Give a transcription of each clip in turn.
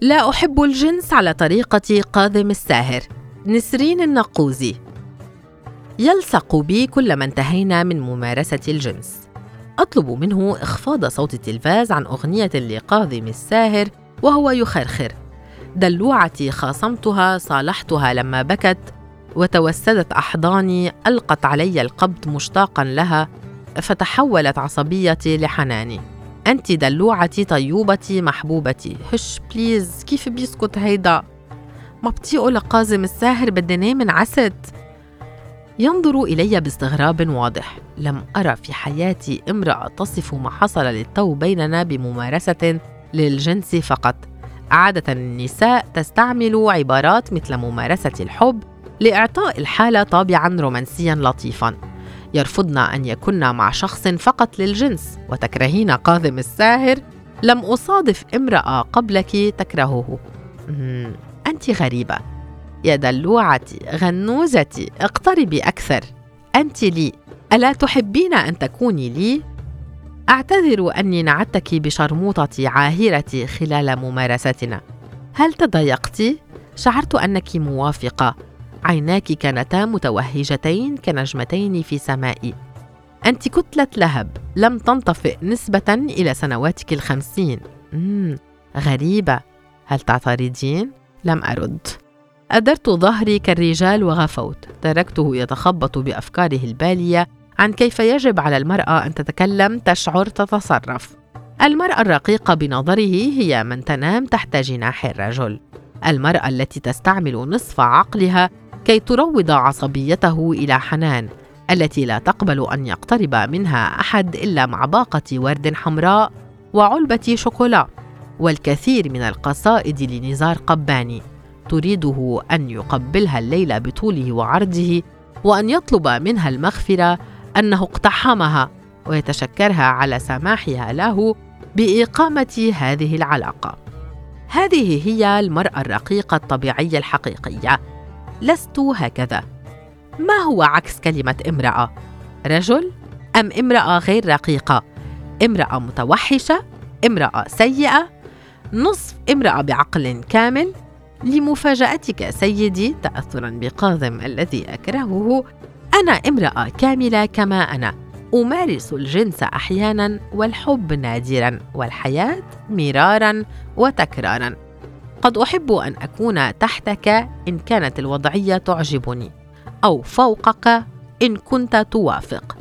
لا أحب الجنس على طريقة قاذم الساهر. نسرين النقوزي يلصق بي كلما انتهينا من ممارسة الجنس. أطلب منه إخفاض صوت التلفاز عن أغنية لقاذم الساهر وهو يخرخر. دلوعتي خاصمتها صالحتها لما بكت وتوسدت أحضاني ألقت علي القبض مشتاقا لها فتحولت عصبيتي لحناني. أنت دلوعتي طيوبتي محبوبتي هش please كيف بيسكت هيدا؟ ما بطيقه لكاظم الساهر بدي نام نعست ينظر إلي باستغراب واضح. لم أرى في حياتي امرأة تصف ما حصل للتو بيننا بممارسة للجنس فقط. عادة النساء تستعمل عبارات مثل ممارسة الحب لإعطاء الحالة طابعا رومانسيا لطيفا. يرفضن أن يكن مع شخص فقط للجنس. وتكرهين قاذم الساهر. لم أصادف امرأة قبلك تكرهه. أنت غريبة. يا دلوعتي غنوزتي اقتربي أكثر. أنت لي. ألا تحبين أن تكوني لي؟ أعتذر أني نعدتك بشرموطتي عاهرتي خلال ممارستنا. هل تضايقت؟ شعرت أنك موافقة. عيناك كانتا متوهجتين كنجمتين في سمائي أنت كتلة لهب لم تنطفئ نسبة إلى سنواتك الخمسين. مم. غريبة. هل تعترضين؟ لم أرد. أدرت ظهري كالرجال وغفوت. تركته يتخبط بأفكاره البالية عن كيف يجب على المرأة أن تتكلم تشعر تتصرف. المرأة الرقيقة بنظره هي من تنام تحت جناح الرجل. المرأة التي تستعمل نصف عقلها كي تروض عصبيته إلى حنان التي لا تقبل أن يقترب منها أحد إلا مع باقة ورد حمراء وعلبة شوكولا والكثير من القصائد لنزار قباني تريده أن يقبلها الليل بطوله وعرضه وأن يطلب منها المغفرة أنه اقتحمها ويتشكرها على سماحها له بإقامة هذه العلاقة. هذه هي المرأة الرقيقة الطبيعية الحقيقية. لست هكذا. ما هو عكس كلمة امرأة؟ رجل أم امرأة غير رقيقة؟ امرأة متوحشة؟ امرأة سيئة؟ نصف امرأة بعقل كامل؟ لمفاجأتك سيدي تأثرا بقاذم الذي أكرهه أنا امرأة كاملة كما أنا. أمارس الجنس أحيانا والحب نادرا والحياة مرارا وتكرارا. قد أحب أن أكون تحتك إن كانت الوضعية تعجبني أو فوقك إن كنت توافق.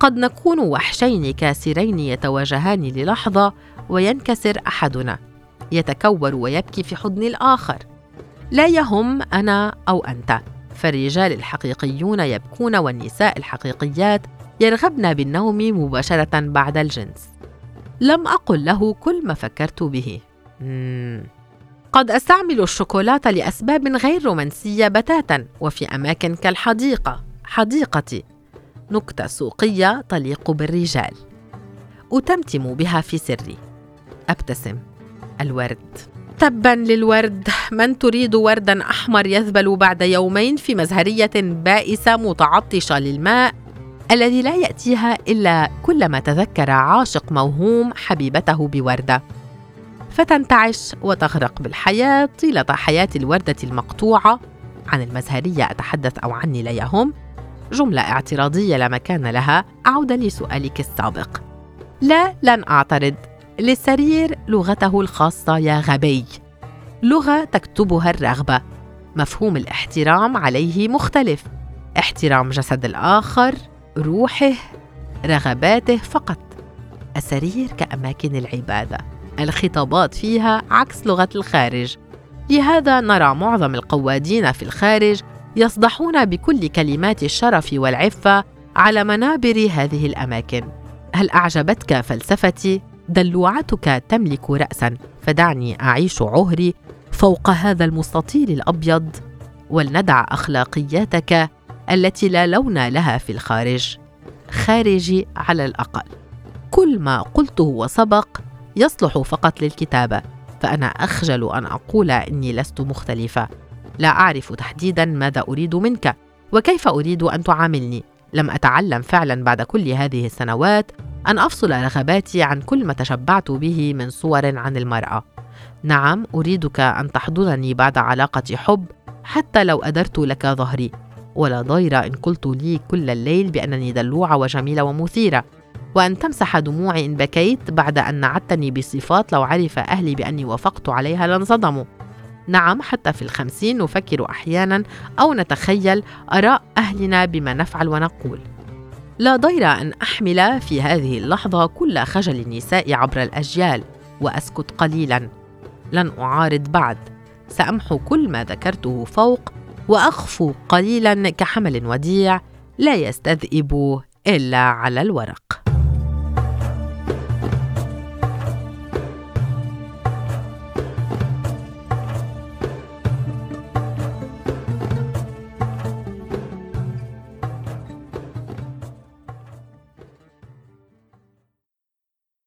قد نكون وحشين كاسرين يتواجهان للحظة وينكسر أحدنا يتكور ويبكي في حضن الآخر. لا يهم أنا أو أنت فالرجال الحقيقيون يبكون والنساء الحقيقيات يرغبن بالنوم مباشرة بعد الجنس. لم أقل له كل ما فكرت به. مم. قد أستعمل الشوكولاتة لأسباب غير رومانسية بتاتا وفي أماكن كالحديقة حديقتي نكتة سوقية تليق بالرجال. أتمتم بها في سري. أبتسم. الورد. تبا للورد. من تريد وردا أحمر يذبل بعد يومين في مزهرية بائسة متعطشة للماء الذي لا يأتيها إلا كلما تذكر عاشق موهوم حبيبته بوردة. فتنتعش وتغرق بالحياة طيلة حياة الوردة المقطوعة. عن المزهرية أتحدث أو عني لا يهم. جملة اعتراضية لا مكان لها. أعود لسؤالك السابق. لا لن أعترض. للسرير لغته الخاصة يا غبي. لغة تكتبها الرغبة. مفهوم الاحترام عليه مختلف. احترام جسد الآخر روحه رغباته فقط. السرير كأماكن العبادة. الخطابات فيها عكس لغة الخارج. لهذا نرى معظم القوادين في الخارج يصدحون بكل كلمات الشرف والعفة على منابر هذه الأماكن. هل أعجبتك فلسفتي؟ دلوعتك تملك رأسا فدعني أعيش عهري فوق هذا المستطيل الأبيض. ولندع أخلاقياتك التي لا لون لها في الخارج. خارجي على الأقل. كل ما قلته وسبق يصلح فقط للكتابة فأنا أخجل أن أقول إني لست مختلفة. لا أعرف تحديدا ماذا أريد منك وكيف أريد أن تعاملني. لم أتعلم فعلا بعد كل هذه السنوات أن أفصل رغباتي عن كل ما تشبعت به من صور عن المرأة. نعم أريدك أن تحضنني بعد علاقة حب حتى لو أدرت لك ظهري. ولا ضير إن قلت لي كل الليل بأنني دلوعه وجميلة ومثيرة. وأن تمسح دموعي إن بكيت بعد أن نعتني بصفات لو عرف أهلي بأني وافقت عليها لانصدموا. نعم حتى في الخمسين نفكر أحيانا أو نتخيل آراء أهلنا بما نفعل ونقول. لا ضير أن أحمل في هذه اللحظة كل خجل النساء عبر الأجيال وأسكت قليلا. لن أعارض بعد. سأمحو كل ما ذكرته فوق وأخفو قليلا كحمل وديع لا يستذئب إلا على الورق.